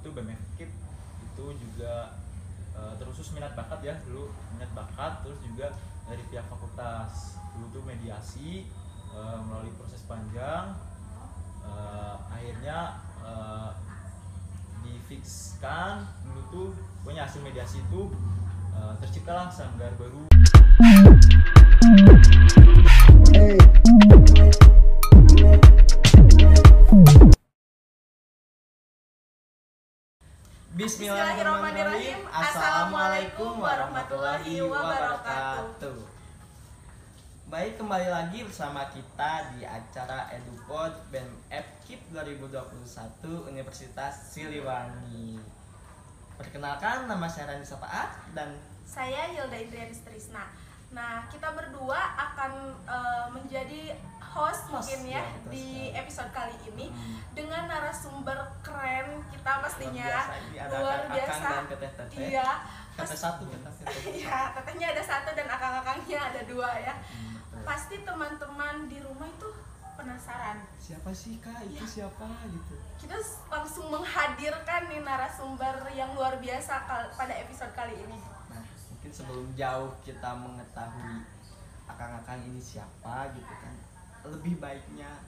tuh BMFKIP itu juga uh, terusus minat bakat ya dulu minat bakat terus juga dari pihak fakultas. Dulu tuh mediasi uh, melalui proses panjang uh, akhirnya uh, difikskan dulu tuh punya hasil mediasi itu uh, terciptalah sanggar baru Bismillahirrahmanirrahim. Assalamualaikum warahmatullahi wabarakatuh. Baik, kembali lagi bersama kita di acara EduPod BEM FKIP 2021 Universitas Siliwangi. Perkenalkan, nama saya Rani Sapaat dan Saya Hilda Indrianis Trisna. Nah, kita berdua akan eh, menjadi host, Host, mungkin ya, ya, di sekali. episode kali ini Hmm. dengan narasumber keren kita pastinya luar biasa. Ada. Iya. Kata satu. Iya, tetehnya ada satu dan akang-akangnya ada dua ya. Hmm. Pasti teman-teman di rumah itu penasaran. Siapa sih kak? Itu Iya. siapa gitu? Kita langsung menghadirkan nih narasumber yang luar biasa pada episode kali ini. Mungkin sebelum jauh kita mengetahui akang-akang ini siapa gitu kan, lebih baiknya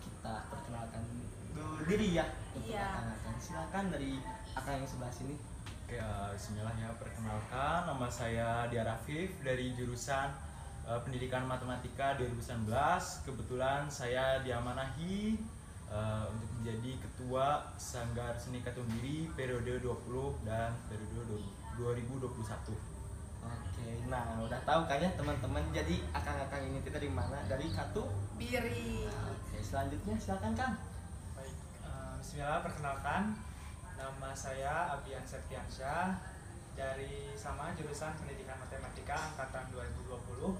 kita perkenalkan dulu diri ya untuk Iya. akang-akang. Silakan dari akang yang sebelah sini. Oke, uh, Bismillah ya, perkenalkan nama saya Dia Rafif dari jurusan uh, Pendidikan Matematika 2019. Kebetulan saya diamanahi uh, untuk menjadi ketua Sanggar Seni Katumbiri periode 20 dan periode 2021. Oke, nah udah tahu kan ya teman-teman. Jadi akang-akang ini kita dari mana? Dari Katu. Biri. Nah, Oke, selanjutnya silakan Kang. Baik, eh, Bismillah perkenalkan nama saya Abian Septiansyah dari sama jurusan Pendidikan Matematika angkatan 2020.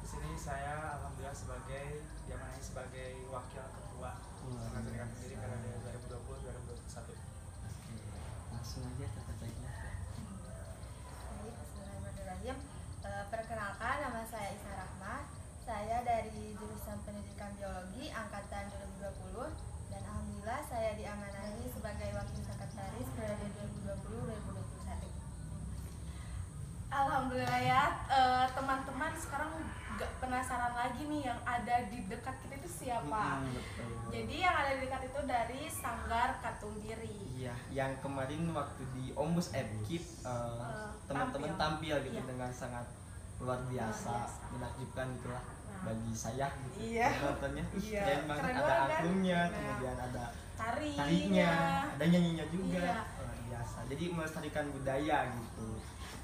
Di sini saya alhamdulillah sebagai diamanahi sebagai wakil ketua Sanggar Pendidikan Sendiri periode 2020-2021. Oke, langsung aja teteh-tetehnya. Baik, Bismillahirrahmanirrahim. Eh, Perkenalkan, nama saya Isna Rahma. Saya dari jurusan Pendidikan Biologi angkatan 2020 dan alhamdulillah saya diamanahi sebagai wakil sekretaris periode 2020-2021. Alhamdulillah ya eh, teman-teman sekarang gak penasaran lagi nih yang ada di dekat kita itu siapa. Hmm. Jadi yang ada di dekat itu dari Sanggar Katumbiri. Iya, yang kemarin waktu di Ombus Epkip Eh, teman-teman tampil. tampil, gitu Iya. dengan sangat luar biasa, biasa. menakjubkan gitulah Nah. bagi saya gitu. Iya. Nontonnya Iya, keren banget keren ada banget kan? akunnya, Nah. kemudian ada Tarinya. tariknya, ada nyanyinya juga. Iya. Luar biasa. Jadi melestarikan budaya gitu.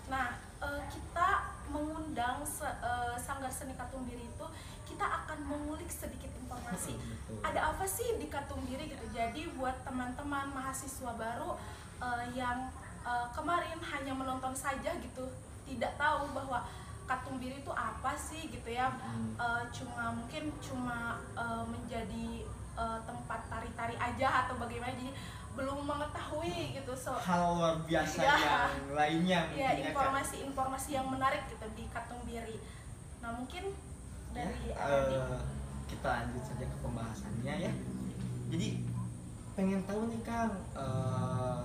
Nah, eh, kita mengundang se- eh, Sanggar Seni Katumbiri itu kita akan mengulik sedikit informasi. Betul. Ada apa sih di Katumbiri gitu. Jadi buat teman-teman mahasiswa baru eh, yang eh, kemarin hanya menonton saja gitu, tidak tahu bahwa Katumbiri itu apa sih gitu ya. Hmm. Eh, cuma mungkin cuma eh, menjadi eh, tempat tari-tari aja atau bagaimana jadi belum mengetahui gitu so Hal luar biasa Iya. yang lainnya ya mungkin ya, informasi-informasi yang menarik gitu di Katumbiri. Nah mungkin dari Ya, eh, kita lanjut saja ke pembahasannya ya. Jadi pengen tahu nih Kang eh,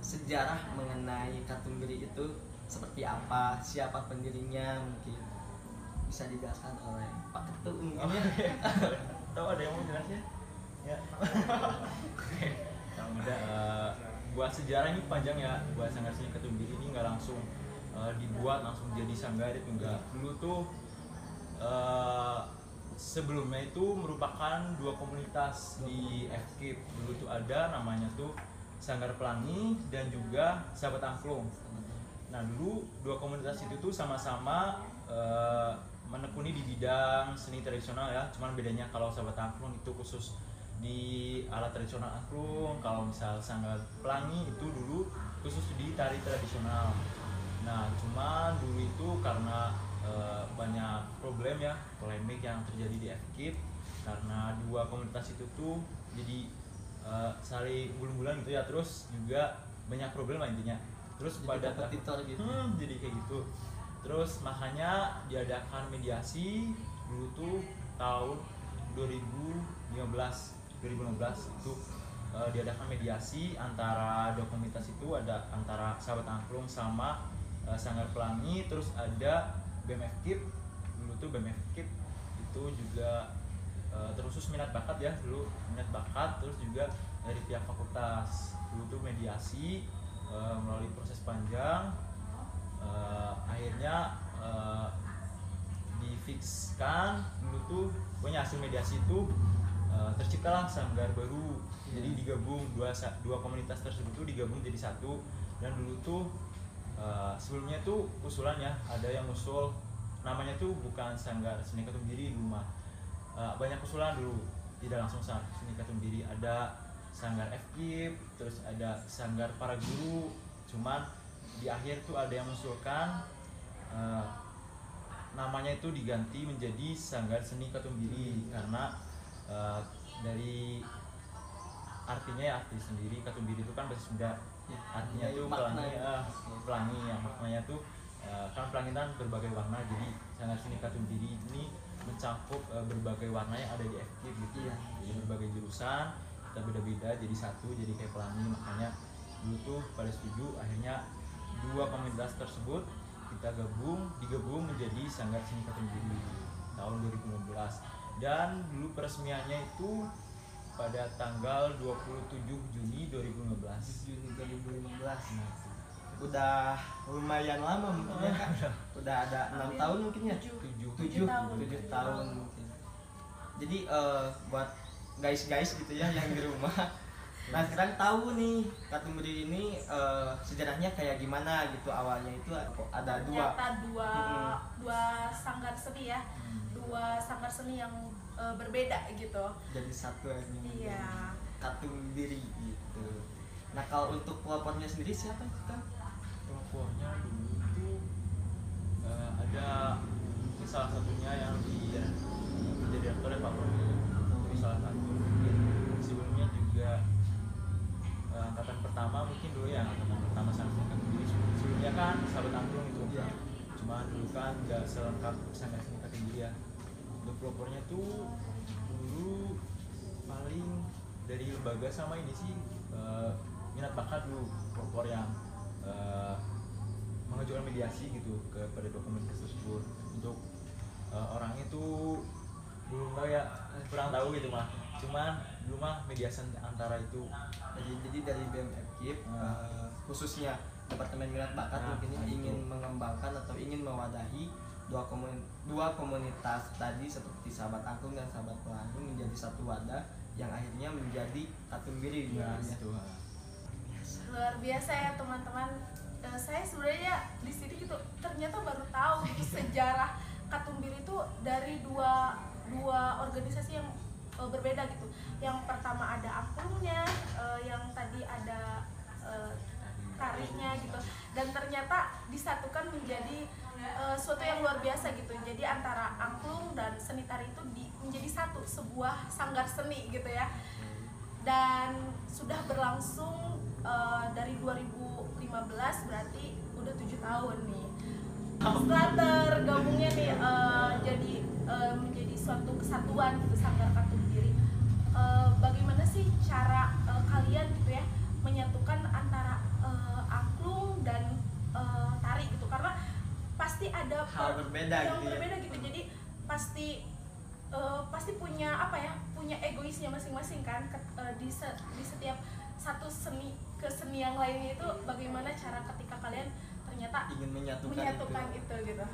sejarah mengenai Katumbiri itu seperti apa, siapa pendirinya mungkin bisa dijelaskan oleh Pak Ketua mungkin ya. Tahu ada yang mau jelasnya? Ya. Yang udah eh, buat sejarah ini panjang ya. Buat Sanggar Seni Katumbiri ini nggak langsung eh, dibuat langsung jadi sanggar itu enggak. Dulu tuh eh, sebelumnya itu merupakan dua komunitas di FKIP. Dulu tuh ada namanya tuh Sanggar Pelangi dan juga Sahabat Angklung. Nah dulu dua komunitas itu tuh sama-sama eh, menekuni di bidang seni tradisional ya. Cuman bedanya kalau sahabat angklung itu khusus di alat tradisional angklung. Kalau misal sanggar pelangi itu dulu khusus di tari tradisional. Nah cuman dulu itu karena eh, banyak problem ya polemik yang terjadi di FKIP karena dua komunitas itu tuh jadi eh, saling bulan-bulan gitu ya terus juga banyak problem lah intinya terus Jadi pada gitu. Hmm, jadi kayak gitu. Terus makanya diadakan mediasi dulu tuh tahun 2015 2015 itu eh, diadakan mediasi antara dua itu ada antara sahabat angklung sama eh, sanggar pelangi terus ada BMF KIP. Dulu tuh BMF KIP itu juga eh, terkhusus minat bakat ya dulu minat bakat terus juga dari pihak fakultas. Dulu tuh mediasi eh, melalui proses panjang eh, akhirnya eh, difikskan. Dulu tuh pokoknya hasil mediasi itu eh, terciptalah sanggar baru. Jadi digabung dua dua komunitas tersebut tuh digabung jadi satu. Dan dulu tuh eh, sebelumnya tuh usulan ya ada yang usul namanya tuh bukan sanggar seni katumbiri dulu mah Eh, banyak usulan dulu tidak langsung seni katumbiri. Ada sanggar FKIP terus ada sanggar para guru. Cuman di akhir tuh ada yang mengusulkan eh, namanya itu diganti menjadi Sanggar Seni Katumbiri. Karena eh, dari artinya ya arti sendiri Katumbiri itu kan bahasa Sunda artinya Iya, tuh makna pelangi ya. eh, pelangi ya maknanya tuh eh, kan pelangi kan berbagai warna jadi Sanggar Seni Katumbiri ini mencakup eh, berbagai warna yang ada di FKIP gitu Iya. jadi berbagai jurusan kita beda-beda jadi satu jadi kayak pelangi makanya dulu tuh pada setuju akhirnya dua komunitas tersebut kita gabung digabung menjadi Sanggar Seni Katumbiri tahun 2015 dan dulu peresmiannya itu pada tanggal 27 Juni 2015 Juni 2015 Nah, udah lumayan lama mungkin ya kak udah ada enam tahun mungkin ya tujuh. tujuh. Tujuh tahun. mungkin. Jadi eh, buat guys guys gitu ya yang di rumah. Nah sekarang tahu nih Katumberi ini eh, sejarahnya kayak gimana gitu. Awalnya itu ada dua. Ternyata dua Mm-mm. dua sanggar seni ya. Hmm. Dua sanggar seni yang eh, berbeda gitu. Jadi satu akhirnya menjadi Iya. Katumbiri gitu. Nah kalau untuk pelopornya sendiri siapa kan Pokoknya dulu itu eh, ada mungkin salah satunya yang di menjadi direktur ya Pak Promi itu salah satu. Mungkin sebelumnya juga eh, angkatan pertama mungkin dulu ya angkatan pertama sangat sendiri sebelumnya kan sahabat angklung itu Iya. cuma dulu kan nggak selengkap sangat singkat tinggi ya pelopornya tuh dulu paling dari lembaga sama ini sih eh, minat bakat dulu pelopor yang eh, mengajukan mediasi gitu kepada dokumen tersebut untuk eh, orang itu belum tahu ya kurang tahu gitu mah cuman dulu mah mediasi antara itu jadi, jadi dari BMFKIP Hmm. eh, khususnya Departemen Minat Bakat Nah, mungkin nah, ingin itu. mengembangkan atau ingin mewadahi dua komun dua komunitas tadi seperti sahabat angklung dan sahabat pelangi menjadi satu wadah yang akhirnya menjadi Katumbiri ya mungkin ya. itu luar biasa ya teman-teman. Eh, saya sebenarnya di sini gitu ternyata baru tahu gitu sejarah Katumbiri itu dari dua dua organisasi yang eh, berbeda gitu. Yang pertama ada angklungnya eh, yang tadi ada eh, tarinya gitu. Dan ternyata disatukan menjadi eh, suatu yang luar biasa gitu. Jadi antara angklung dan seni tari itu di- menjadi satu sebuah sanggar seni gitu ya. Dan sudah berlangsung eh, dari 2015 berarti udah tujuh tahun nih. Setelah tergabungnya nih eh, jadi eh, menjadi suatu kesatuan gitu sanggar Katumbiri Eh, bagaimana sih cara eh, kalian gitu ya menyatukan antara eh, angklung dan karena pasti ada Hal per- berbeda yang gitu ya. berbeda gitu. Jadi pasti eh, pasti punya apa ya punya egoisnya masing-masing kan Ket- eh, di se- di setiap satu seni ke seni yang lainnya itu bagaimana cara ketika kalian ternyata ingin menyatukan, menyatukan itu. itu gitu.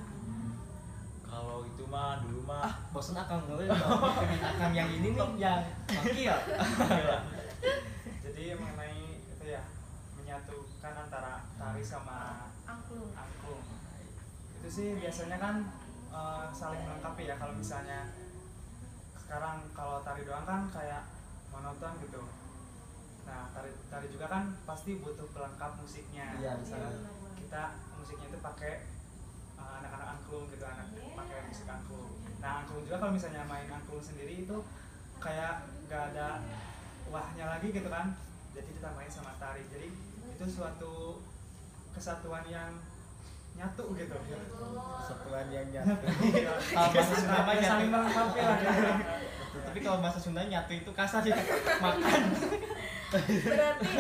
Kalau itu mah dulu mah. Ah bosan akang ngewe akang yang ini nih yang wakil jadi mengenai itu ya menyatukan antara tari sama itu sih biasanya kan eh, saling melengkapi ya. Kalau misalnya sekarang kalau tari doang kan kayak monoton gitu. Nah tari tari juga kan pasti butuh pelengkap musiknya. Iya, misalnya benar. kita musiknya itu pakai eh, anak-anak angklung gitu anak pakai musik angklung. Nah angklung juga kalau misalnya main angklung sendiri itu kayak gak ada wahnya lagi gitu kan. Jadi ditambahin sama tari. Jadi itu suatu kesatuan yang nyatu gitu kesatuan yang nyatu Iya. kalau bahasa Sunda mah Ya, saling nyatu melengkapi lah gitu. tapi kalau bahasa Sunda nyatu itu kasar ya makan berarti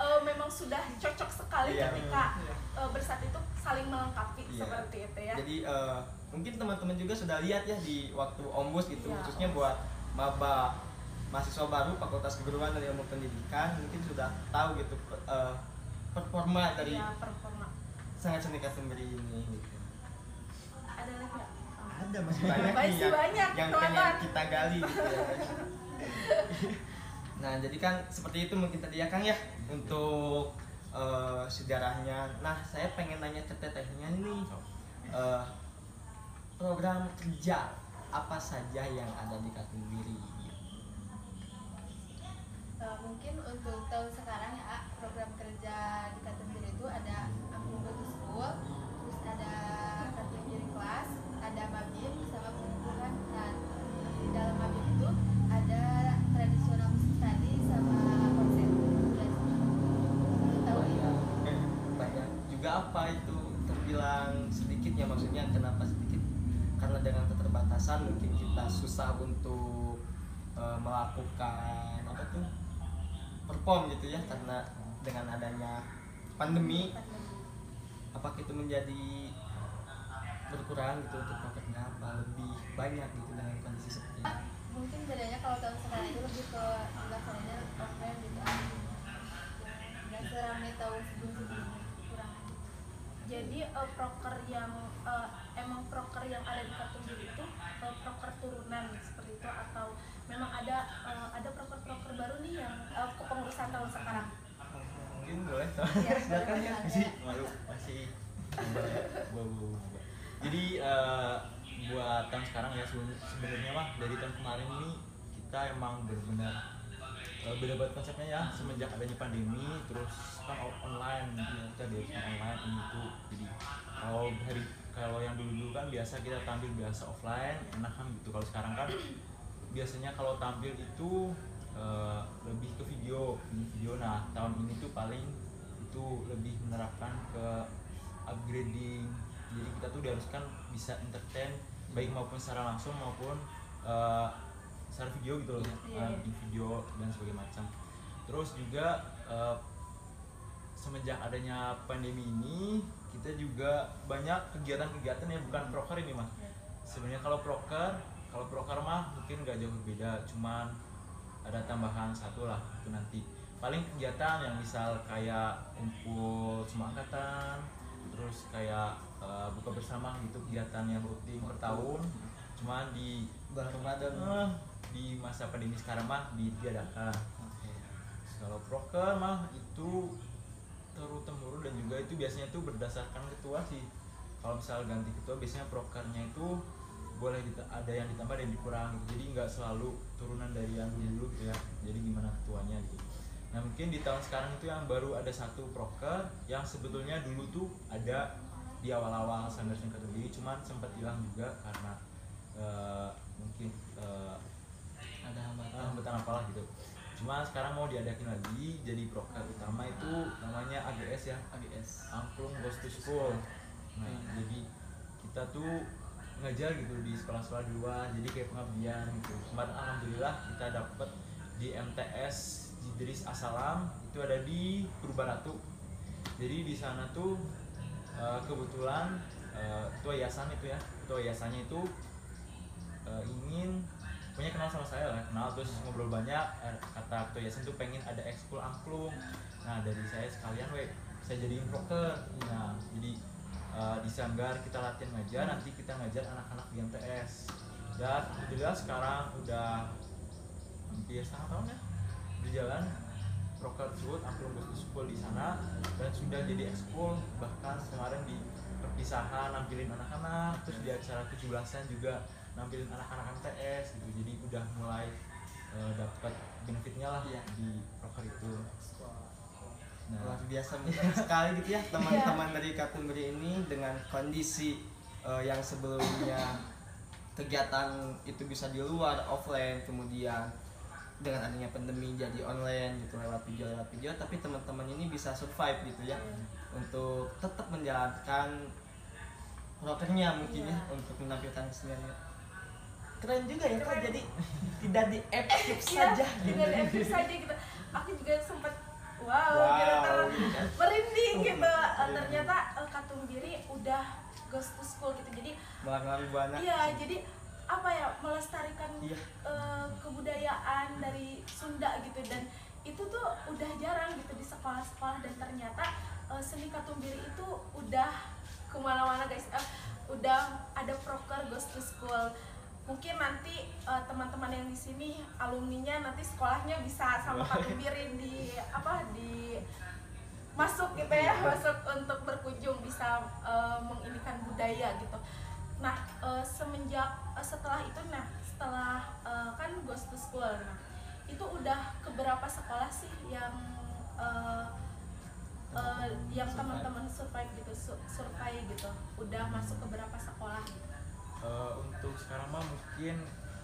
eh, memang sudah cocok sekali Iya. ketika Iya. eh, bersatu itu saling melengkapi Iya. seperti itu ya Jadi eh, mungkin teman-teman juga sudah lihat ya di waktu ombus gitu Iya. khususnya buat maba mahasiswa baru Fakultas Keguruan dan Ilmu Pendidikan mungkin sudah tahu gitu eh, performa dari ya performa sangat seni Katumbiri ini gitu. ada lagi? Oh. Ada masih banyak nih Masih yang, banyak, yang pengen kita gali gitu ya. Nah, jadi kan seperti itu mungkin tadi ya Kang ya untuk eh, sejarahnya. Nah, saya pengen nanya ke tetehnya nih eh, program kerja apa saja yang ada di Katumbiri gitu. Eh, mungkin untuk tahun sekarang ya program kerja di Katumbiri itu ada School, terus ada Katumbiri Kelas, ada Mabim sama penumbuhan. Nah di dalam Mabim itu ada tradisional musik tadi sama konser. Tahun ini. banyak juga apa itu terbilang sedikit ya maksudnya kenapa sedikit karena dengan keterbatasan mungkin kita susah untuk eh, melakukan apa tuh perform gitu ya karena dengan adanya pandemi apakah itu menjadi berkurang gitu untuk profitnya apa lebih banyak gitu dengan kondisi seperti ini Mungkin bedanya kalau tahun sekarang itu lebih ke pelaksananya offline gitu. Nggak seramai tahun sebelum-sebelumnya kurang. jadi eh, proker yang eh, emang proker yang ada di Katumbiri itu eh, proker turunan seperti itu atau memang ada eh, ada proker-proker baru nih yang eh, kepengurusan tahun sekarang mungkin boleh Ya, silakan ya boleh. Isi. malu jadi eh, buat tahun sekarang ya sebenarnya mah dari tahun kemarin ini kita emang benar-benar eh, beda banget konsepnya ya. Semenjak adanya pandemi terus kan online ya, kita diharuskan online ini tuh jadi kalau hari kalau yang dulu dulu kan biasa kita tampil biasa offline enak kan gitu. Kalau sekarang kan biasanya kalau tampil itu eh, lebih ke video video. Nah tahun ini tuh paling itu lebih menerapkan ke upgrading jadi kita tuh diharuskan bisa entertain baik maupun secara langsung maupun eh, secara video gitu loh Iya. eh, di video dan sebagainya macam. Terus juga eh, semenjak adanya pandemi ini kita juga banyak kegiatan-kegiatan yang bukan proker ini mah sebenarnya kalau proker kalau proker mah mungkin nggak jauh berbeda cuman ada tambahan satu lah itu nanti. Paling kegiatan yang misal kayak kumpul semua angkatan terus kayak eh, buka bersama gitu kegiatan yang rutin per tahun. Cuman di bulan Ramadan. Eh, di masa pandemi sekarang mah ditiadakan kalau proker mah itu turun temurun dan juga itu biasanya tuh berdasarkan ketua sih. Kalau misal ganti ketua biasanya prokernya itu boleh ada yang ditambah dan dikurangi. Jadi nggak selalu turunan dari yang dulu dulu gitu ya. Jadi gimana ketuanya gitu nah mungkin di tahun sekarang itu yang baru ada satu proker yang sebetulnya dulu tuh ada di awal-awal Sanders yang kedua cuman sempat hilang juga karena eh, mungkin eh, ada hambatan. hambatan apalah gitu. Cuma sekarang mau diadakin lagi jadi proker utama itu namanya AGS ya. AGS Angklung Goes to School. Nah jadi kita tuh ngajar gitu di sekolah-sekolah di luar jadi kayak pengabdian gitu. Kemarin alhamdulillah kita dapet di MTS Idris Asalam itu ada di Purbaratu jadi di sana tuh eh, kebetulan eh, ketua yayasan itu ya ketua yayasannya itu eh, ingin punya kenal sama saya lah kenal terus ngobrol banyak eh, kata ketua yayasan tuh pengen ada ekskul angklung. Nah dari saya sekalian we saya jadiin proker. Nah jadi eh, di sanggar kita latihan ngajar nanti kita ngajar anak-anak di MTS dan alhamdulillah sekarang udah hampir setengah tahun ya berjalan proker tersebut angklung Gustu School di sana dan sudah jadi ekskul bahkan kemarin di perpisahan nampilin anak-anak terus di acara 17-an juga nampilin anak-anak MTS gitu. Jadi udah mulai eh, dapat benefitnya lah Iya. di proker itu. Nah. Luar biasa sekali gitu ya teman-teman dari Katumberi ini dengan kondisi eh, yang sebelumnya kegiatan itu bisa di luar offline kemudian dengan adanya pandemi jadi online gitu lewat video lewat video tapi teman-teman ini bisa survive gitu ya. Untuk tetap menjalankan prokernya mungkin ya Iya. untuk menampilkan keseniannya keren juga ya Keren. jadi tidak di Iya, saja gitu. tidak diaktif saja gitu. Aku juga sempat wow, Wow, gitu kan. merinding gitu. Eh, ternyata eh, Katumbiri udah ghost to school gitu. Jadi Melarang buana. iya jadi apa ya melestarikan Iya. eh, kebudayaan dari Sunda gitu. Dan itu tuh udah jarang gitu di sekolah-sekolah. Dan ternyata eh, seni Katumbiri itu udah ke mana-mana guys. Eh, udah ada proker ghost to school. Mungkin nanti eh, teman-teman yang di sini alumninya nanti sekolahnya bisa sama Katumbiri di apa di masuk gitu ya. Masuk untuk berkunjung bisa eh, menginikan budaya gitu nah eh, semenjak eh, setelah itu nah setelah eh, kan ghost to school nah itu udah ke berapa sekolah sih yang eh, eh, yang teman-teman survive gitu su- survei gitu? Udah masuk ke berapa sekolah? Gitu untuk sekarang mah mungkin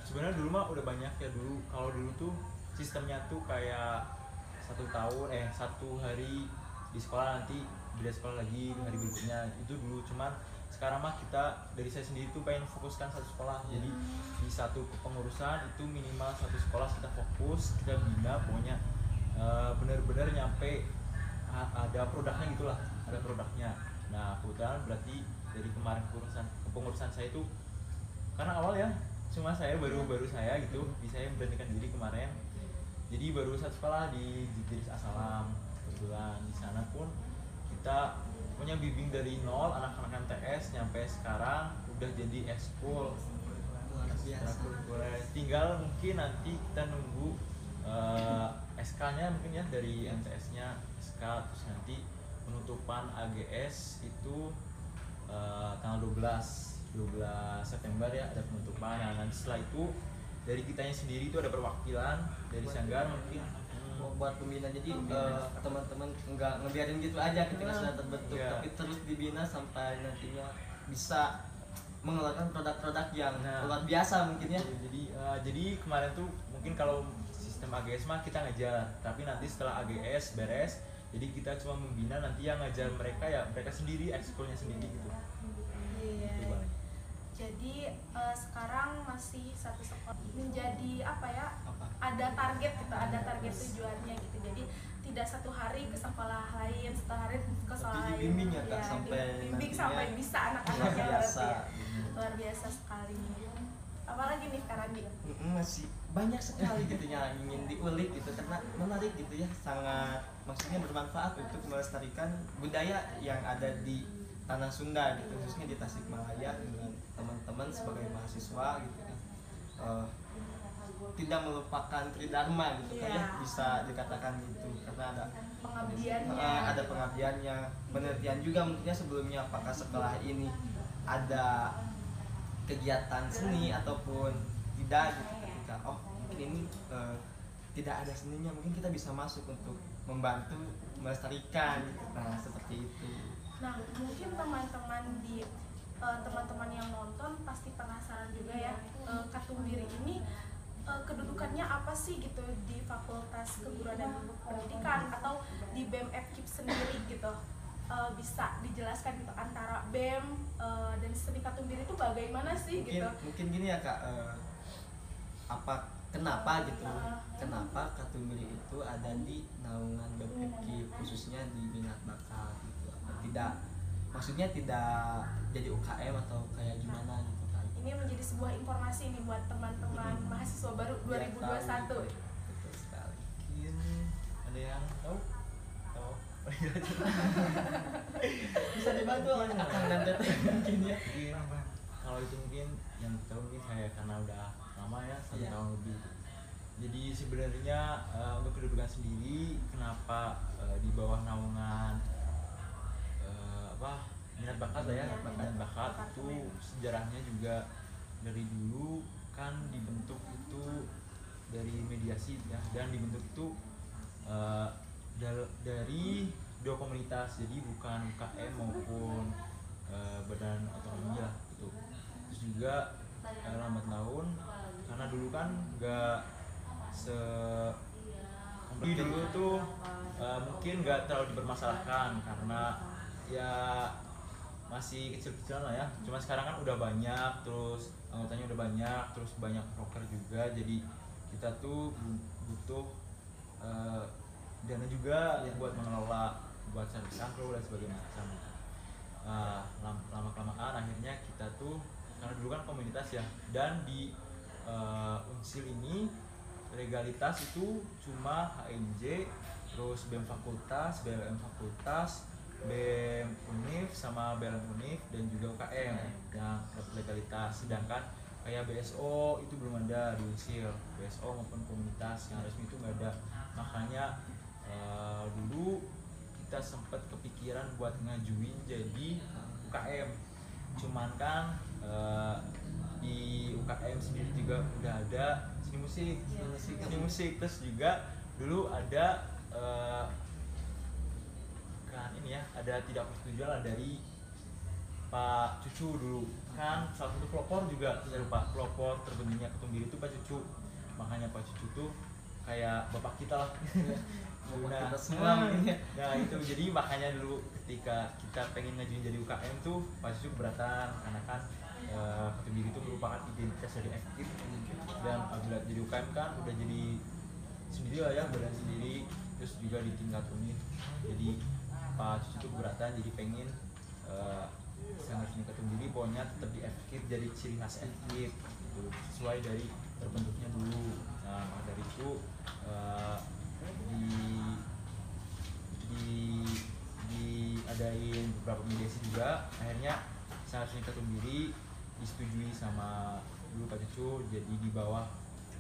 sebenarnya dulu mah udah banyak ya dulu. Kalau dulu tuh sistemnya tuh kayak satu tahun eh satu hari di sekolah nanti beda sekolah lagi hari berikutnya. Itu dulu cuman sekarang mah kita dari saya sendiri tuh pengen fokuskan satu sekolah. Jadi di satu kepengurusan itu minimal satu sekolah kita fokus kita bina pokoknya eh, bener-bener nyampe ada produknya gitulah ada produknya. Nah kebetulan berarti dari kemarin kepengurusan kepengurusan saya itu karena awal ya cuma saya baru baru saya gitu di saya memberanikan diri kemarin. Jadi baru satu sekolah di Jidris Asalam. Kebetulan di sana pun kita punya bimbing dari nol anak-anak MTS nyampe sekarang udah jadi ekskul. Boleh. Tinggal mungkin nanti kita nunggu eh, SK-nya mungkin ya dari MTS-nya SK terus nanti penutupan AGS itu eh, tanggal 12 12 September ya ada penutupan. Nah nanti setelah itu dari kitanya sendiri itu ada perwakilan dari Sanggar mungkin buat pembina jadi eh, teman-teman nggak ngebiarin gitu aja ketika Hmm. sudah terbentuk Iya. tapi terus dibina sampai nantinya bisa mengeluarkan produk-produk yang Nah. luar biasa mungkin ya jadi eh, jadi kemarin tuh mungkin kalau sistem AGS mah kita ngajar tapi nanti setelah AGS beres jadi kita cuma membina nanti yang ngajar mereka ya mereka sendiri ekskulnya sendiri gitu Iya. Gitu. Jadi eh, sekarang masih satu sekolah menjadi apa ya? Ada target gitu, ada target tujuannya gitu. Jadi tidak satu hari ke sekolah lain, satu hari ke sekolah lain. dibimbing ya, Kak, Iya, sampai nantinya sampai bisa luar anak-anaknya biasa ya. Luar biasa sekali. Apalagi nih Karandi? Masih banyak sekali gitu yang ingin diulik gitu karena menarik gitu ya sangat maksudnya bermanfaat untuk melestarikan budaya yang ada di tanah Sunda gitu khususnya di Tasikmalaya dengan teman-teman sebagai mahasiswa gitu kan Eh, tidak melupakan tridharma gitu kan ya Iya. bisa dikatakan gitu karena ada Pengabdiannya. Eh, ada pengabdiannya penelitian juga mungkinnya sebelumnya apakah sekolah ini ada kegiatan seni ataupun tidak gitu ketika oh mungkin ini eh, tidak ada seninya mungkin kita bisa masuk untuk membantu melestarikan gitu. nah seperti itu Nah, mungkin teman-teman di eh, teman-teman yang nonton pasti penasaran juga ya eh, Katumbiri ini eh, kedudukannya apa sih gitu di Fakultas Keguruan dan Pendidikan atau di BEM FKIP sendiri gitu? Eh, bisa dijelaskan gitu antara BEM eh, dan seni Katumbiri itu bagaimana sih mungkin gitu? mungkin gini ya kak apa kenapa gitu? kenapa Katumbiri itu ada di naungan BPK khususnya di minat bakat gitu? Tidak? Maksudnya tidak jadi UKM atau kayak gimana gitu ini menjadi sebuah informasi nih buat teman-teman Hmm. mahasiswa baru Biar 2021 tahu. Gitu. betul sekali. Mungkin ada yang tahu? Tahu. Bisa dibantu dan teteh mungkin ya. Mungkin kalau itu mungkin yang tahu mungkin saya karena udah lama ya satu Iya. tahun lebih jadi sebenarnya eh, untuk kedudukan sendiri kenapa eh, di bawah naungan eh, apa minat bakat lah ya Iya, minat bakat itu sejarahnya juga dari dulu kan dibentuk itu dari mediasi ya dan dibentuk itu dal- dari dua komunitas. Jadi bukan UKM maupun eh, badan otonomi lah gitu. Terus juga eh, lambat laun karena dulu kan nggak se Jadi dulu tuh eh, mungkin nggak terlalu dipermasalahkan karena ya masih kecil-kecilan lah ya cuma sekarang kan udah banyak terus anggotanya udah banyak terus banyak broker juga jadi kita tuh bu- butuh eh, dana juga Iya. buat mengelola buat servis angklung dan sebagainya macam lam- lama kelamaan akhirnya kita tuh karena dulu kan komunitas ya dan di eh, unsil ini legalitas itu cuma HMJ terus BEM fakultas, BLM fakultas, BEM Unif sama BLM Unif dan juga UKM yang dapat legalitas sedangkan kayak BSO itu belum ada di Unsil BSO maupun komunitas yang resmi itu nggak ada makanya eh, dulu kita sempat kepikiran buat ngajuin jadi UKM cuman kan eh, di UKM sendiri juga udah ada seni musik. Seni musik. seni musik terus juga dulu ada eh, kan ini ya ada tidak persetujuan lah dari Pak Cucu dulu. Kan salah satu pelopor juga Iya. lupa pelopor terbentuknya ketumbir itu Pak Cucu. Makanya Pak Cucu tuh kayak bapak kita lah. Bapak Nah, kita semua. nah itu. Jadi makanya dulu ketika kita pengen ngajuin jadi UKM tuh Pak Cucu keberatan. Karena kan ketumbir itu merupakan identitas dari FKIP dan apabila jadi UKM kan udah jadi sendiri lah ya badan sendiri. Terus juga di tingkat unit. Jadi Pak Cucu keberatan jadi pengen sangat seni ketumbiri pokoknya tetap di FKIP jadi ciri khas FKIP gitu, sesuai dari terbentuknya dulu. Nah maka dari itu eh, di di diadain beberapa mediasi juga. Akhirnya sangat seni ketumbiri disetujui sama dulu Pak Cucu jadi di bawah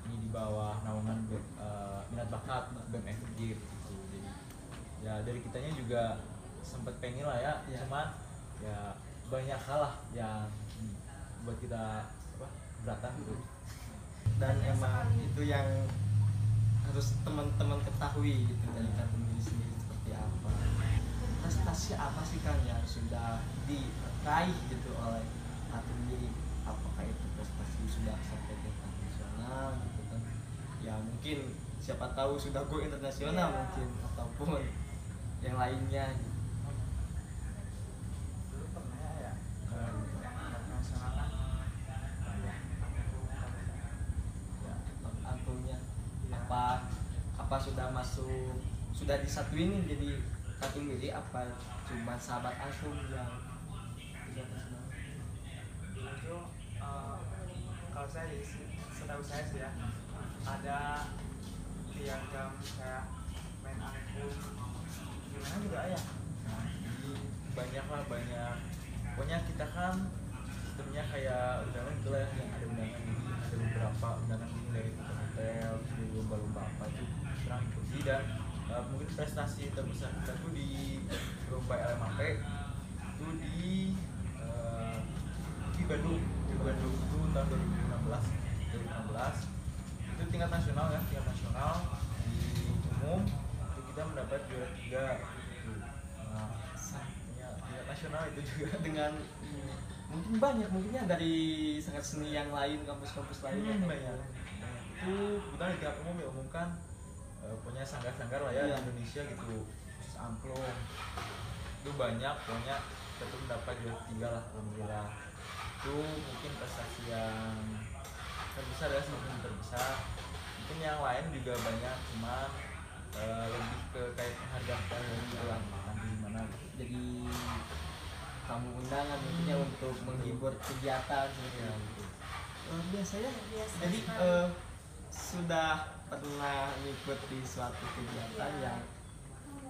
ini di bawah naungan eh, minat bakat BMFG gitu. Jadi ya dari kitanya juga sempat pengen lah ya Iya. cuman ya banyak hal lah yang buat kita apa keberatan gitu dan emang itu yang harus teman-teman ketahui gitu dari kartun diri sendiri seperti apa prestasi apa sih kan yang sudah diraih gitu oleh kartun diri apakah itu prestasi sudah sampai ke tingkat nasional gitu kan ya mungkin siapa tahu sudah go internasional Iya. mungkin ataupun yang lainnya gitu. dulu pernah ya ke tingkat nasional kan ya, angklungnya apa apa sudah disatuin jadi satu diri apa cuma sahabat angklung yang tuh eh, kalau saya setahu saya sih ya ada piagam kayak main angklung. Gimana juga ya? Nah, banyak lah banyak. Pokoknya kita kan sistemnya kayak undangan gitu lah yang ada undangan ada beberapa undangan ini dari hotel dari lomba-lomba apa itu kurang ikuti dan uh, mungkin prestasi terbesar kita tuh di lomba LMAP itu di uh, di Bandung di Bandung itu tahun 2016 2016 itu tingkat nasional ya tingkat nasional di umum itu kita mendapat juara tiga gitu. Nah, ya, tingkat nasional itu juga dengan mungkin banyak mungkinnya dari sangat seni yang lain kampus-kampus lain Hmm, ya. banyak. Banyak. Itu kebetulan di tingkat umum ya eh, punya sanggar-sanggar lah ya Iya. di Indonesia gitu khusus angklung itu banyak pokoknya kita tuh mendapat juara tiga lah alhamdulillah itu mungkin prestasi yang terbesar ya semakin terbesar mungkin yang lain juga banyak cuman eh, lebih ke kayak penghargaan gitu lah gimana gitu. jadi tamu undangan mungkinnya untuk menghibur kegiatan gitu. ya gitu luar biasa ya Biasa jadi sekali. Sudah pernah ikut di suatu kegiatan Iya. yang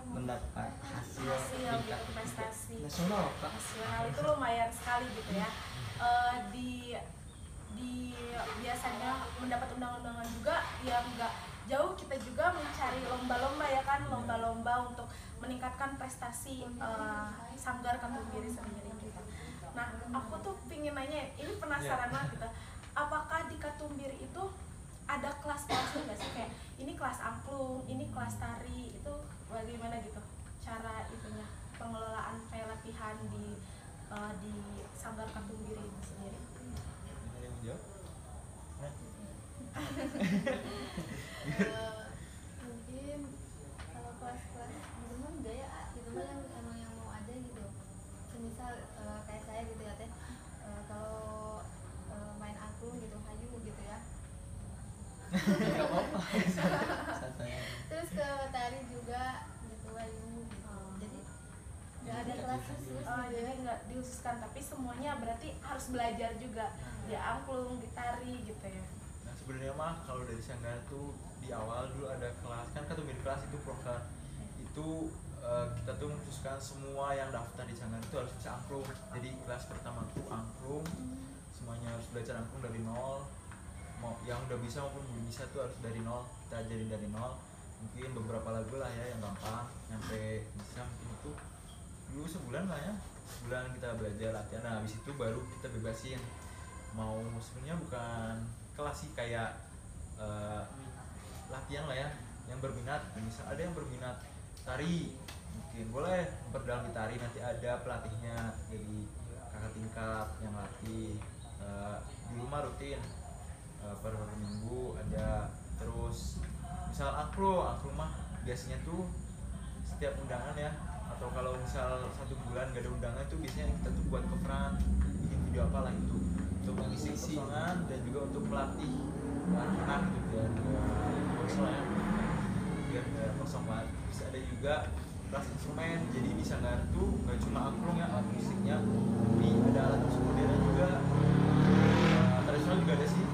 mendapat hasil, Hasil tingkat gitu, ketiga prestasi. nasional kak nasional itu lumayan sekali gitu ya Eh, di di biasanya mendapat undangan-undangan juga ya nggak jauh kita juga mencari lomba-lomba ya kan lomba-lomba untuk meningkatkan prestasi eh, sanggar kampung diri sendiri gitu. Nah aku tuh pingin nanya ini penasaran banget gitu apakah di Katumbir itu ada kelas-kelasnya nggak sih? Kayak ini kelas angklung, ini kelas tari itu bagaimana gitu? Cara itunya pengelolaan kayak latihan di eh, di sanggar kampung diri itu sendiri. ada yang jawab terus ke tari juga gitu jadi nggak ada kelas khusus. oh, jadi nggak dihususkan tapi semuanya berarti harus belajar juga. Di ya, angklung ditari gitu ya. Nah sebenarnya mah kalau dari Sanggar tuh di awal dulu ada kelas kan kata kelas itu proker kan. itu eh, kita tuh memutuskan semua yang daftar di Sanggar itu harus bisa angklung. Jadi kelas pertama tuh angklung. Hmm. Semuanya harus belajar angklung dari nol mau yang udah bisa maupun belum bisa tuh harus dari nol kita ajarin dari nol. Mungkin beberapa lagu lah ya yang gampang sampai bisa mungkin itu. Dulu sebulan lah ya sebulan kita belajar latihan. Nah habis itu baru kita bebasin. Mau sebenarnya bukan kelas sih kayak eh, latihan lah ya yang berminat. Misal ada yang berminat tari mungkin boleh memperdalam di tari nanti ada pelatihnya. Jadi kakak tingkat yang latih Eh, di rumah rutin eh, per hari minggu ada terus misal angklung angklung mah biasanya tuh setiap undangan ya. Atau kalau misal satu bulan gak ada undangan tuh biasanya kita tuh buat coveran bikin video apa lah itu. Untuk mengisi kosongan dan juga untuk melatih anak-anak gitu nggak ya biar nggak kosong banget. Terus ada juga kelas instrumen jadi di Sanggar tuh nggak cuma angklung ya alat musiknya tapi ada alat musik modern juga. Eh, tradisional juga ada sih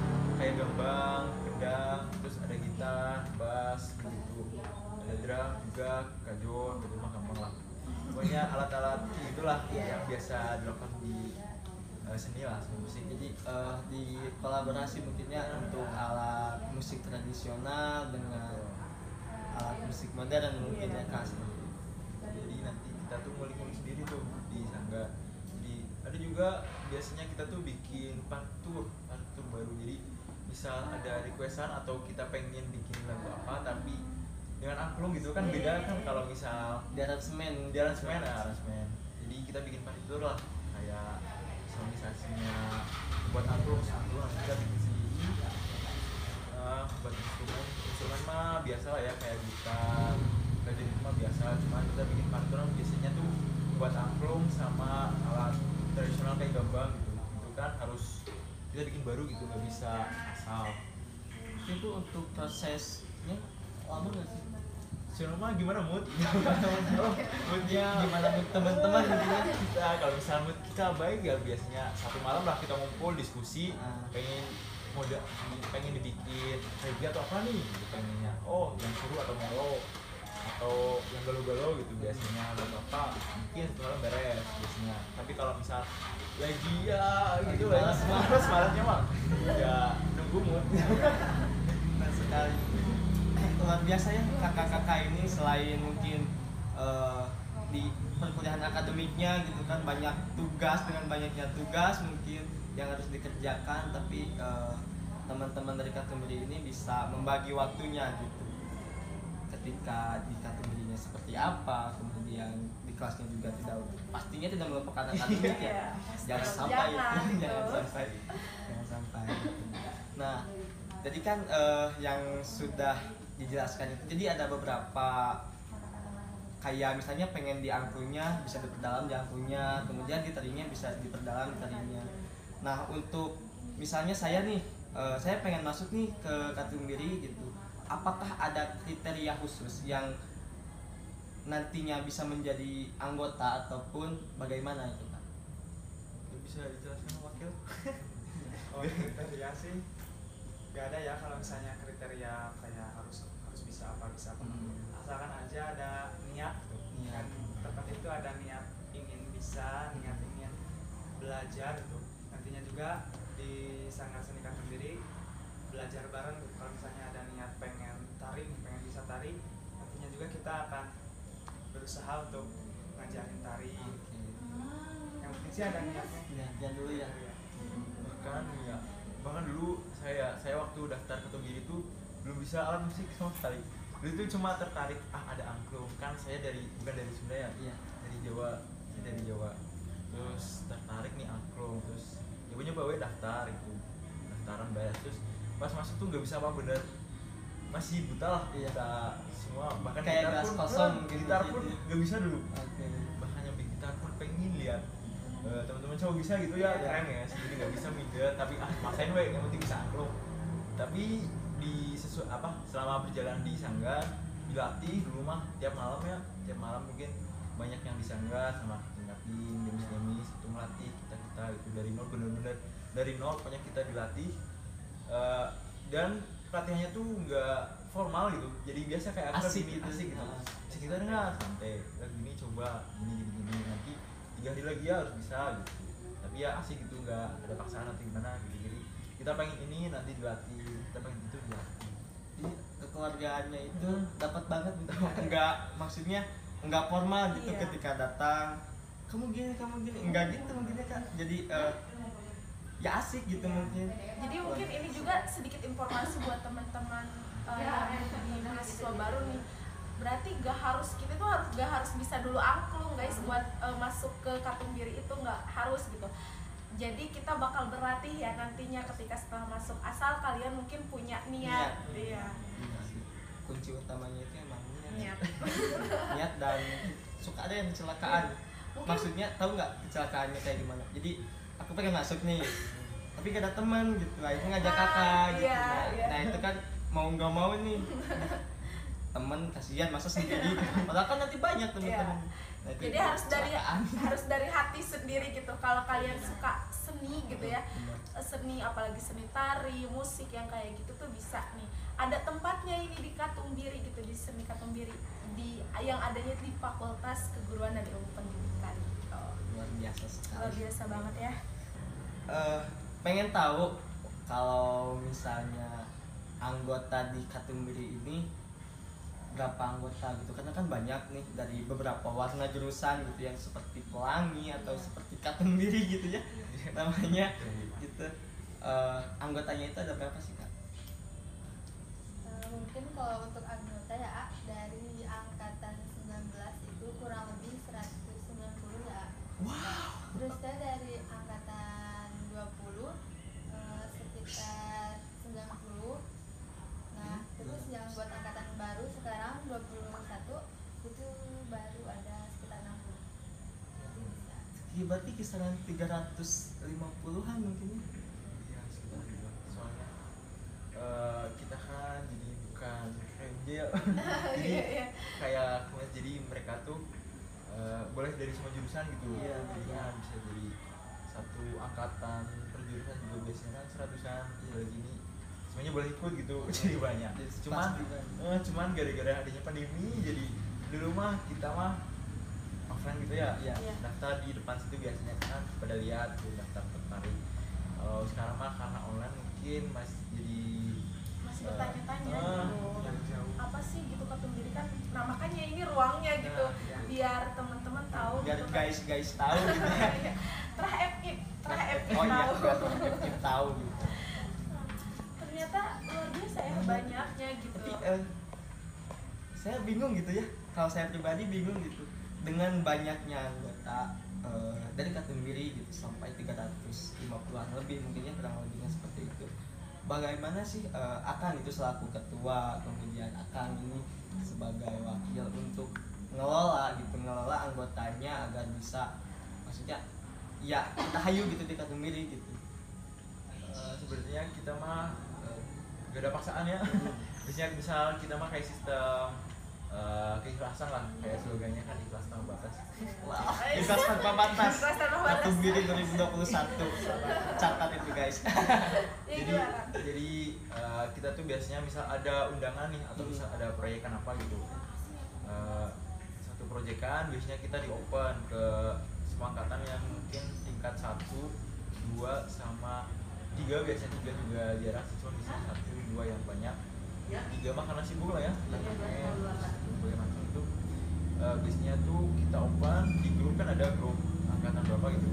kayak gambang, gendang, terus ada gitar, bass gitu. Ada drum juga, kajon, gitu mah gampang lah. Pokoknya alat-alat itulah yang biasa dilakukan di eh, seni lah seni musik. Jadi eh, di kolaborasi mungkinnya untuk alat musik tradisional dengan alat musik modern mungkin ya kak jadi nanti kita tuh ngulik-ngulik sendiri tuh di sangga. Jadi ada juga biasanya kita tuh bikin partitur partitur baru. Jadi misal ada requestan atau kita pengen bikin lagu apa tapi dengan angklung gitu kan beda kan kalau misal di aransemen di aransemen ya aransemen jadi kita bikin partitur lah kayak sonisasinya buat angklung angklung nanti kita bikin sendiri. Eh, buat instrumen instrumen mah biasa lah ya kayak gitar itu mah biasa cuma kita bikin partitur biasanya tuh buat angklung sama alat tradisional kayak gambang gitu. Itu kan harus kita bikin baru gitu nggak bisa asal. Itu untuk prosesnya lama nggak sih? Siapa mah gimana mood? moodnya gimana mood teman-teman intinya kita kalau misal mood kita baik ya biasanya satu malam lah kita ngumpul diskusi Ah. pengen mode pengen dibikin review atau apa nih gitu pengennya. Oh yang seru atau melo atau yang galau-galau gitu biasanya atau apa? Mungkin satu malam beres biasanya. Tapi kalau misal lagi ya gitu lah. Malas, malasnya mah. Ya nunggu mood. Benar sekali. Luar biasa ya kakak-kakak ini selain mungkin eh, di perkuliahan akademiknya gitu kan banyak tugas dengan banyaknya tugas mungkin yang harus dikerjakan tapi eh, teman-teman dari Katumberi ini bisa membagi waktunya gitu ketika di Katumberinya seperti apa kemudian di kelasnya juga tidak pastinya tidak melupakan akademik ya jangan sampai Jangan, jangan sampai jangan sampai nah jadi kan eh, yang sudah dijelaskan itu jadi ada beberapa kayak misalnya pengen di angklungnya bisa diperdalam di angklungnya kemudian ditarinya bisa diperdalam di nah untuk misalnya saya nih eh, saya pengen masuk nih ke Katumbiri gitu apakah ada kriteria khusus yang nantinya bisa menjadi anggota ataupun bagaimana itu Pak? bisa dijelaskan wakil Oh, kriteria sih gak ada ya kalau misalnya kriteria kayak harus harus bisa apa bisa apa Hmm. asalkan aja ada niat tuh Niat. kan terpenting itu ada niat ingin bisa niat ingin belajar gitu nantinya juga di sanggar seni sendiri belajar bareng gitu. kalau misalnya ada niat pengen tari pengen bisa tari nantinya juga kita akan berusaha untuk ngajarin tari. Yang penting sih ada niatnya. Ya, dulu ya. bahkan ya bahkan dulu saya saya waktu daftar ke Togiri itu belum bisa alat musik sama sekali. Dulu itu cuma tertarik ah ada angklung. Kan saya dari bukan dari Sunda ya? Iya. dari Jawa. Saya dari Jawa. Terus tertarik nih angklung terus nyoba we daftar itu daftaran bayar. Terus pas masuk tuh nggak bisa apa bener masih buta lah Iya. semua bahkan Kayak gitar pun kosong eh, gitu, gitar gitu. pun nggak bisa dulu bahkan yang gitar pun pengen lihat eh, teman-teman cowok bisa gitu ya Iya. keren ya sendiri nggak bisa minder tapi ah maksain we yang penting bisa angklung tapi di sesu apa selama berjalan di sanggar dilatih dulu mah tiap malam ya tiap malam mungkin banyak yang disangga sama kapten demis demis itu melatih kita kita itu dari nol bener-bener dari nol pokoknya kita dilatih Eh, dan pelatihannya tuh nggak formal gitu jadi biasa kayak akrab Asik, gini, asik gitu gitu. sekitar nggak santai Udah gini coba gini gini gini nanti tiga hari lagi ya harus bisa gitu tapi ya asik gitu nggak ada paksaan atau gimana gitu jadi kita pengen ini nanti dilatih kita pengen itu dilatih Jadi kekeluargaannya itu Hmm. dapat banget gitu. Enggak maksudnya enggak formal gitu Iya. ketika datang. Kamu gini, kamu gini. Enggak gitu mungkin kan. Jadi eh, ya asik gitu mungkin. Jadi mungkin ini juga sedikit informasi buat teman-teman uh, yang di mahasiswa baru nih. Berarti gak harus kita tuh harus gak harus bisa dulu angklung guys buat uh, masuk ke Katumbiri itu nggak harus gitu. Jadi kita bakal berlatih ya nantinya ketika setelah masuk asal kalian mungkin punya niat. Niat. Iya. Iya sih. Kunci utamanya itu emang niat. Niat. niat dan suka ada yang kecelakaan. Mungkin Maksudnya tahu nggak kecelakaannya kayak gimana? Jadi aku pengen masuk nih, tapi gak ada teman gitu. Akhirnya ngajak Ah, kakak gitu. iya, Nah, iya. nah, itu kan mau nggak mau nih. temen kasihan masa sendiri padahal kan nanti banyak teman-teman Nah, itu jadi harus dari harus dari hati sendiri gitu. Kalau kalian suka seni gitu ya, Benar. seni apalagi seni tari musik yang kayak gitu tuh bisa nih ada tempatnya ini di Katumbiri gitu di seni Katumbiri di yang adanya di Fakultas Keguruan dan Ilmu Pendidikan gitu. luar biasa luar sekali biasa banget ya Eh, pengen tahu kalau misalnya anggota di Katumbiri ini berapa anggota gitu. Karena kan banyak nih dari beberapa warna jurusan gitu yang seperti pelangi atau seperti Katumbiri gitu ya. Namanya gitu. Eh, anggotanya itu ada berapa sih kak? Eh, mungkin kalau untuk anggota ya dari angkatan 19 itu kurang lebih 190 ya wow. terus saya dari angkatan 20 eh, sekitar 90 nah terus yang buat angkatan baru sekarang 21 itu baru ada sekitar 60 jadi berarti kisaran 350-an mungkin ya? Iya, sekitar soalnya eh, kita kan jadi bukan ya jadi Iya, iya. kayak kelas jadi mereka tuh eh, boleh dari semua jurusan gitu. Iya, jadi iya. kan bisa jadi satu angkatan per jurusan juga biasanya kan seratusan jadi gini semuanya boleh ikut gitu. Jadi banyak. Cuman eh, cuman gara-gara adanya pandemi jadi dulu mah kita mah offline gitu ya? Iya. Iya. daftar di depan situ biasanya kan pada lihat tuh daftar tertarik. Kalau sekarang mah karena online mungkin masih jadi masih eh, bertanya-tanya eh, gitu. apa sih gitu Katumbiri kan nah makanya ini ruangnya gitu Nah, iya. biar teman-teman tahu biar gitu kan. guys guys tahu. Gitu ya Iya. terah FIP terah FIP oh iya tahu. kita tahu gitu. Ternyata luar biasa ya banyaknya gitu. Tapi eh, saya bingung gitu ya. Kalau saya pribadi bingung gitu dengan banyaknya anggota eh, dari Katumbiri gitu sampai 350-an lebih mungkin ya kurang lebihnya seperti itu. Bagaimana sih eh, akan itu selaku ketua kemudian akan ini sebagai wakil untuk ngelola gitu ngelola anggotanya agar bisa maksudnya ya kita hayu gitu di Katumbiri gitu? Eh, sebenarnya kita mah eh, gak ada paksaan ya. Biasanya misal kita mah kayak sistem eh, keikhlasan lah kayak slogannya kan ikhlas tanpa batas Wah, ikhlas tanpa batas. Batas. Katumbiri 2021. Catat itu guys. Ya, jadi jadi eh, kita tuh biasanya misal ada undangan nih atau misal ada proyekan apa gitu Eh, satu proyekan biasanya kita di open ke semua angkatan yang mungkin tingkat satu dua sama tiga biasanya tiga juga jarang sih cuma bisa satu dua yang banyak tiga? Mah karena sibuk lah ya. Berbagai macam itu. Eh, biasanya tuh kita open di grup kan ada grup angkatan berapa gitu.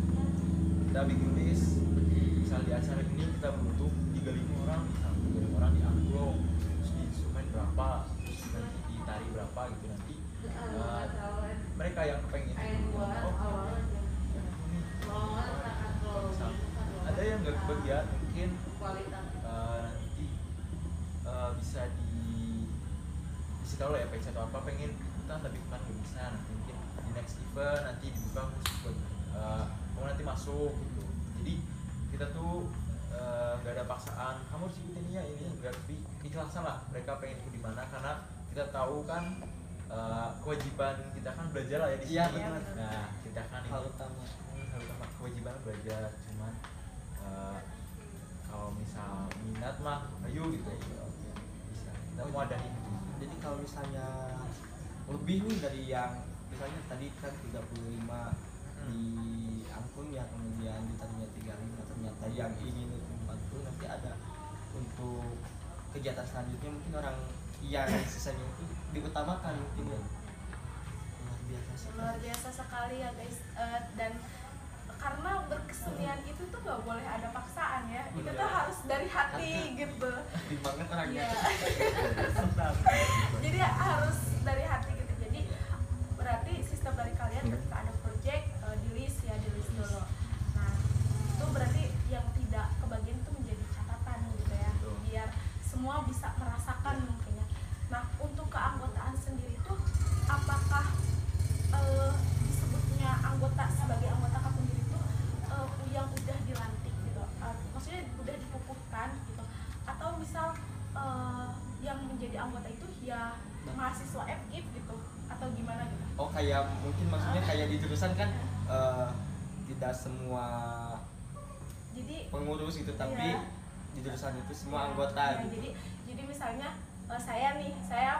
Kita bikin list misal di acara ini kita butuh 35 orang misal 35 orang di angklung terus di instrumen berapa terus nanti di tari berapa gitu nanti. Mereka yang pengen oh ada yang nggak kebagian mungkin eh, nanti eh, bisa di lah ya pengen atau apa pengen ikutan tapi kemarin nggak bisa nanti mungkin di next event nanti dibuka khusus buat kamu nanti masuk gitu jadi kita tuh eh, nggak ada paksaan kamu harus ikutin ini ya ini enggak tapi ikhlasan lah mereka pengen ikut di mana karena kita tahu kan eh, kewajiban kita kan belajar lah ya di sini. Iya, benar. Nah, kita kan hal utama Hmm, hal utama kewajiban belajar cuman eh, kalau misal minat mah ayo gitu ya bisa kita mau ada ini jadi kalau misalnya lebih nih dari yang misalnya tadi kan 35 di angkun ya kemudian ditanya 35 ternyata yang ingin itu 40 nanti ada untuk kegiatan selanjutnya mungkin orang yang sisanya itu diutamakan mungkin ya. Luar biasa sih luar biasa sekali ya guys. Eh, berkesenian itu tuh gak boleh ada paksaan ya itu tuh Iya. harus dari hati gitu banget orangnya Iya. jadi harus dari hati gitu jadi berarti sistem dari kalian ketika ada project eh, di list ya di list dulu nah itu berarti yang tidak kebagian itu menjadi catatan gitu ya Betul. biar semua bisa merasakan mungkin ya nah untuk keanggotaan sendiri tuh apakah eh, disebutnya anggota sebagai anggota Kapundiri itu eh, yang udah dilantik gitu Eh, maksudnya udah dikukuhkan gitu atau misal eh, yang menjadi anggota itu ya mahasiswa FKIP gitu atau gimana gitu oh kayak mungkin maksudnya kayak di jurusan kan eh, tidak semua pengurus gitu tapi Iya. di jurusan itu semua Ya, anggota ya, gitu. jadi jadi misalnya eh, saya nih saya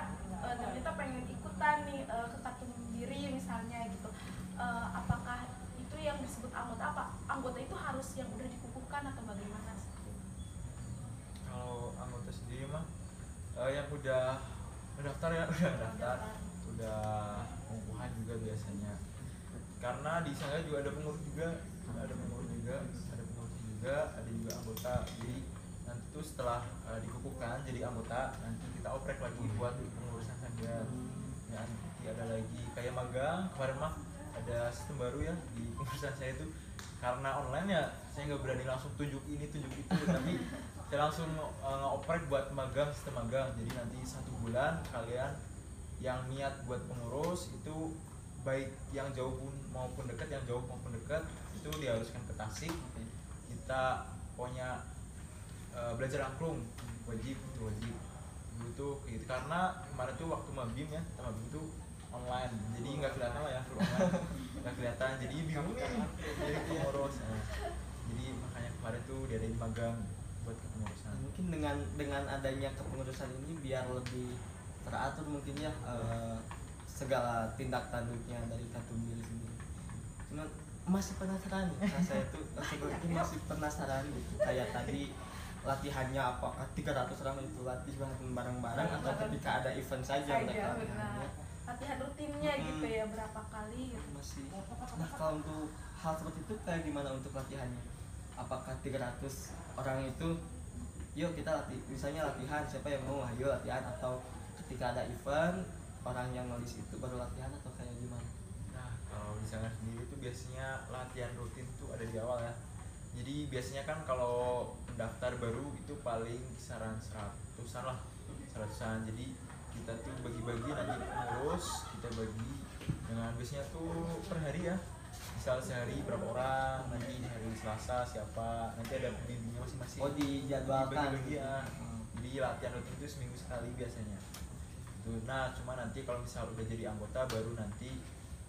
eh, ternyata pengen ikutan nih eh, ke Kapundiri misalnya gitu. Eh, apakah itu yang disebut anggota apa? Anggota itu harus yang udah dikukuhkan atau bagaimana kalau anggota sendiri mah eh, yang udah mendaftar ya udah mendaftar. Udah pengukuhan juga biasanya. Karena di sana juga ada pengurus juga ada pengurus juga ada juga anggota jadi nanti tuh setelah eh, dikukuhkan jadi anggota nanti kita oprek lagi buat pengurusan saja ya nanti ada lagi kayak magang kemarin mah ada sistem baru ya di pengurusan saya itu. Karena online ya saya nggak berani langsung tunjuk ini tunjuk itu tapi saya langsung uh, nge-oprek buat magang sistem magang. Jadi nanti satu bulan kalian yang niat buat pengurus itu baik yang jauh pun maupun dekat yang jauh maupun dekat itu diharuskan ke Tasik. Kita pokoknya uh, belajar angklung wajib wajib. Kayak gitu. Karena kemarin tuh waktu mabim ya kita mabim tuh online. Jadi nggak kelihatan lah ya full online. Nggak kelihatan. Jadi bingung nih. Jadi pengurus Nah, jadi makanya kemarin tuh diadain magang buat kepengurusan mungkin dengan dengan adanya kepengurusan ini biar lebih teratur mungkin ya eh, segala tindak tanduknya dari Katumbiri sendiri. Cuman masih penasaran. Nah, saya tuh sebenarnya masih penasaran gitu. Kayak tadi latihannya apakah 300 orang itu latih bareng-bareng atau ketika ada event saja Saja, mereka latihannya latihan rutinnya Mm-mm. gitu ya berapa kali gitu. masih nah kalau untuk hal seperti itu kayak gimana untuk latihannya apakah 300 orang itu yuk kita latih misalnya latihan siapa yang mau ayo latihan atau ketika ada event orang yang nulis itu baru latihan atau kayak gimana Nah, kalau di sana sendiri tuh biasanya latihan rutin tuh ada di awal ya. Jadi biasanya kan kalau pendaftar baru itu paling kisaran seratusan lah, seratusan. Jadi kita tuh bagi-bagi nanti pengurus kita bagi dengan biasanya tuh per hari ya. Misal sehari berapa orang, nanti hari Selasa siapa, nanti ada pembimbingnya masing-masing. oh dijadwalkan gitu. ya. Hmm. Jadi latihan rutin itu seminggu sekali biasanya. Tuh, nah cuma nanti kalau misal udah jadi anggota baru nanti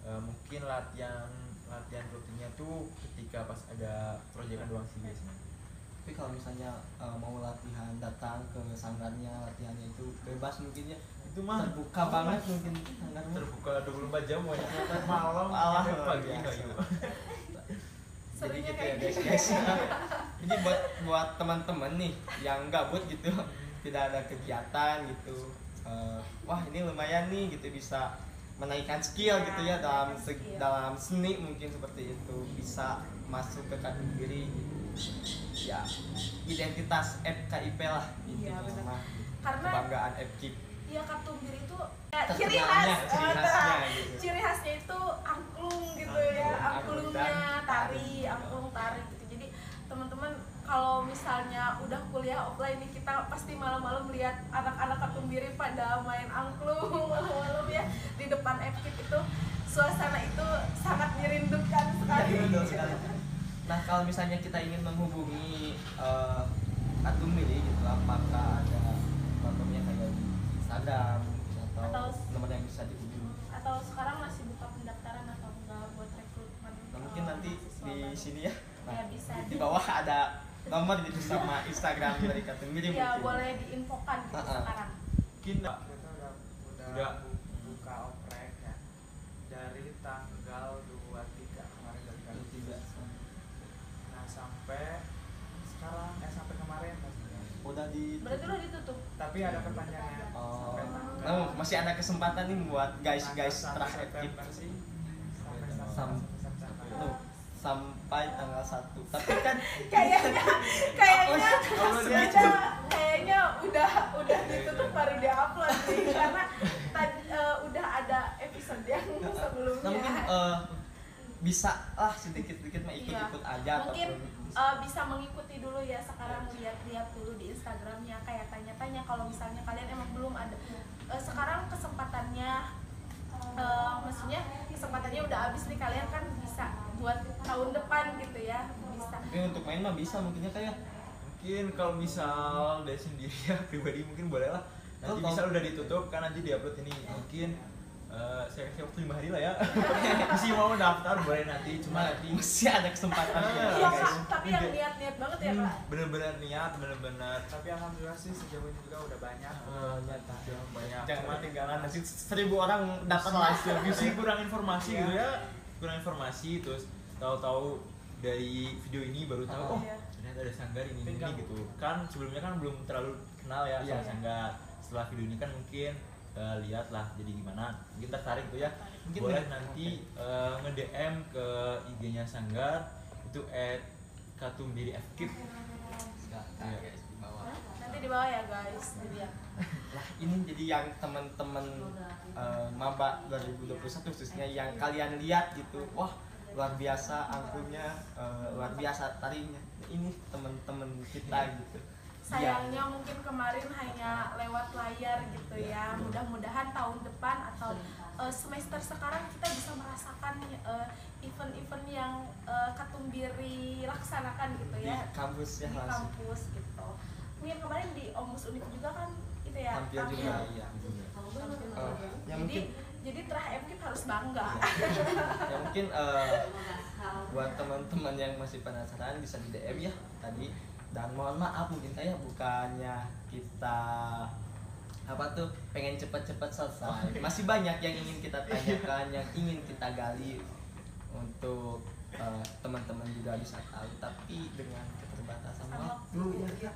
eh, mungkin latihan latihan rutinnya tuh ketika pas ada proyekan doang sih biasanya. Tapi kalau misalnya uh, mau latihan datang ke sanggarnya latihannya itu bebas mungkin ya Itu mah terbuka banget mungkin sanggarnya terbuka 24 jam banyak malam sampai pagi ayo. jadi Serunya gitu ya kayak guys gitu. guys jadi buat buat teman-teman nih yang gabut gitu tidak ada kegiatan gitu Eh, wah ini lumayan nih gitu bisa menaikkan skill Ya, gitu ya dalam menaikkan se- skill. dalam seni mungkin seperti itu bisa masuk ke kategori ya identitas FKIP lah Iya, intinya benar. Karena kebanggaan FKIP ya Katumbir itu ya, ciri khas ciri khasnya gitu. ciri khasnya itu angklung gitu Angklung, ya angklung angklungnya dan tari angklung tari gitu. Jadi teman-teman kalau misalnya udah kuliah offline nih kita pasti malam-malam lihat anak-anak Katumbiri pada main angklung malam-malam ya di depan FKIP itu. Suasana itu sangat dirindukan sekali. Iya, sekali. Nah kalau misalnya kita ingin menghubungi uh, Katumili gitu, apakah ada nomornya kayak di Instagram atau, Atau- nomor yang bisa dihubungi atau sekarang masih buka pendaftaran atau enggak buat rekrutmen Nah, mungkin eh, nanti mahasiswa di baru? sini ya. Nah, Ya, bisa. di bawah ada nomor gitu sama Instagram dari Katumbiri ya mungkin. boleh diinfokan gitu ah. sekarang mungkin kita udah udah, Udah. bu- buka oprek ya dari tanggal 23 kemarin dari tanggal 3 nah sampai sekarang eh sampai kemarin maksudnya. Udah di berarti lo ditutup? Tapi ada perpanjangan Oh. sampai tanggal Nah, masih ada kesempatan nih buat guys-guys terakhir September sih. Sampai Sam- sampai September. Tuh, sampai tanggal 1. Tapi kan kayaknya kayaknya Kalau dia- kita kayaknya udah udah ditutup baru diupload nih karena tadi eh, udah ada episode yang sebelumnya nah, mungkin eh, bisa lah sedikit-sedikit mah Iya. ikut-ikut aja mungkin ataupun eh, bisa mengikuti dulu ya sekarang lihat-lihat dulu di Instagramnya kayak tanya-tanya kalau misalnya kalian emang belum ada. Eh, sekarang kesempatannya eh, maksudnya kesempatannya udah habis nih kalian kan bisa buat tahun depan gitu ya bisa. Tapi untuk main mah bisa mungkinnya kayak mungkin kalau misal dari sendiri ya pribadi mungkin boleh lah. Nanti bisa kalau- udah ditutup kan nanti diupload ini. Mungkin eh, saya kasih waktu lima hari lah ya. Masih mau daftar boleh nanti. Cuma nanti masih ada kesempatan Ah, ya, Iya kak, tapi yang niat-niat banget ya kak. bener-bener niat bener-bener. Tapi alhamdulillah sih sejauh ini juga udah banyak. Eh, udah banyak. Jangan Cuma ketinggalan nanti seribu orang dapat salah live sih kurang informasi Iya. gitu ya. Kurang informasi terus tahu-tahu dari video ini baru tahu oh Iya. ternyata ada sanggar ini ini gitu. kan sebelumnya kan belum terlalu kenal ya Iya. sama sanggar. Setelah video ini kan mungkin eh, lihat lah jadi gimana mungkin tertarik tuh ya Mungkin boleh ya. nanti eh, nge-DM ke IG-nya sanggar itu at katumbiri fkip Silakan, Iya. guys, di bawah. Nanti di bawah ya guys, dilihat. Nah, ini jadi yang teman-teman eh, maba 2021 khususnya yang kalian lihat gitu. Wah, luar biasa angkunya, eh, luar biasa tarinya. Ini teman-teman kita gitu. Sayangnya mungkin kemarin hanya lewat layar gitu ya. Mudah-mudahan tahun depan atau eh, semester sekarang kita bisa merasakan eh, event-event yang eh, Katumbiri laksanakan gitu di ya kampus ya di langsung kampus gitu. Mungkin kemarin di Omus Unik juga kan itu ya. tampil juga iya. Eh, ya jadi mungkin jadi Terah harus bangga. ya mungkin eh, buat teman-teman yang masih penasaran bisa di DM ya tadi dan mohon maaf mungkin kayak bukannya kita apa tuh pengen cepat-cepat selesai. Masih banyak yang ingin kita tanyakan yang ingin kita gali untuk eh, teman-teman juga bisa tahu. Tapi dengan keterbatasan waktu. ya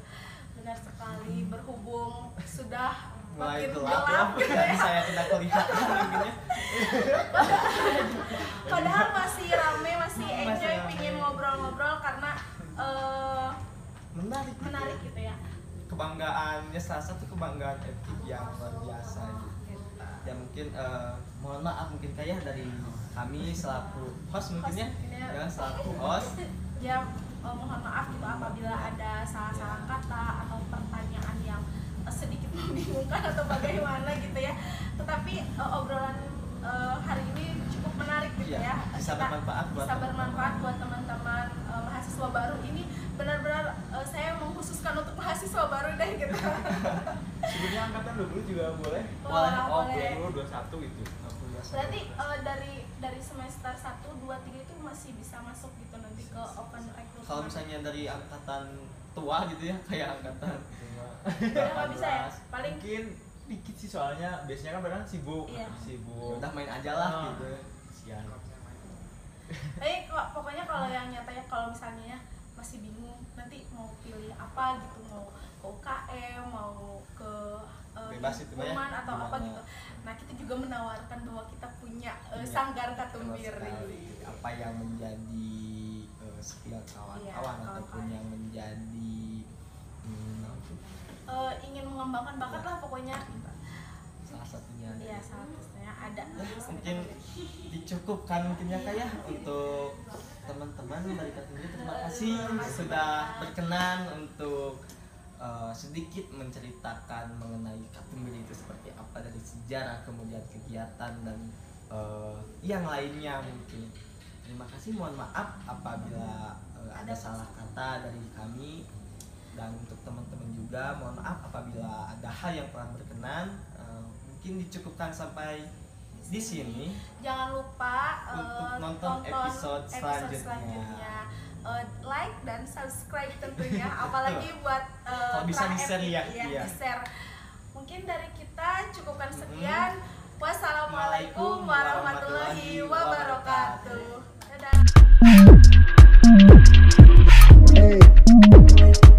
Benar sekali berhubung sudah mulai makin gelap ya dan ya. saya tidak kelihatan ya Padahal masih rame, masih Masih enjoy, rame. pingin ngobrol-ngobrol karena eh, menarik gitu ya. menarik gitu ya. kebanggaannya salah satu kebanggaan FKIP yang luar biasa gitu. ya mungkin eh, mohon maaf mungkin kayak dari kami selaku host mungkin ya ya. ya selaku host Ya eh, mohon maaf gitu apabila ada salah-salah kata atau pertanyaan yang eh, sedikit membingungkan atau bagaimana gitu ya. Tetapi eh, obrolan eh, hari ini cukup menarik gitu Iya, ya. bisa Kita bermanfaat buat bisa bermanfaat buat teman-teman eh, mahasiswa baru ini benar-benar eh, saya mengkhususkan untuk mahasiswa baru deh gitu. sebenarnya angkatan 20 juga boleh Boleh. oh boleh. 20 21 itu Berarti eh, dari dari semester 1, 2, 3 itu masih bisa masuk gitu nanti ke open recruitment. kalau misalnya dari angkatan tua gitu ya kayak angkatan nggak bisa ya? 18 Paling mungkin dikit sih soalnya biasanya kan mereka kan sibuk Iya. sibuk udah main aja lah Ah. gitu eh kok pokoknya kalau yang nyata ya kalau misalnya ya masih bingung nanti mau pilih apa gitu mau ke UKM mau ke eh, Bebas itu, ya. Atau apa Gimana? gitu nah kita juga menawarkan bahwa kita punya Punya. sanggar katumbiri apa yang menjadi eh, skill kawan-kawan Iya, ataupun kawan-kawan. yang menjadi hmm, apa? Eh, ingin mengembangkan bakat Iya. lah pokoknya salah satunya iya salah satunya ada mungkin dicukupkan mungkin ya kayak untuk teman-teman dari Katumbiri terima kasih sudah berkenan untuk uh, sedikit menceritakan mengenai Katumbiri itu seperti apa dari sejarah kemudian kegiatan dan uh, yang lainnya mungkin. Terima kasih mohon maaf apabila uh, ada salah kata dari kami. Dan untuk teman-teman juga mohon maaf apabila ada hal yang kurang berkenan. Uh, mungkin dicukupkan sampai di sini. Jangan lupa eh, untuk uh, nonton, episode, episode selanjutnya. selanjutnya. Uh, like dan subscribe tentunya, apalagi buat uh, kalau bisa di share ya, ya, iya. iya. Mungkin dari kita cukupkan sekian. Mm. Wassalamualaikum warahmatullahi wabarakatuh. Dadah. Hey.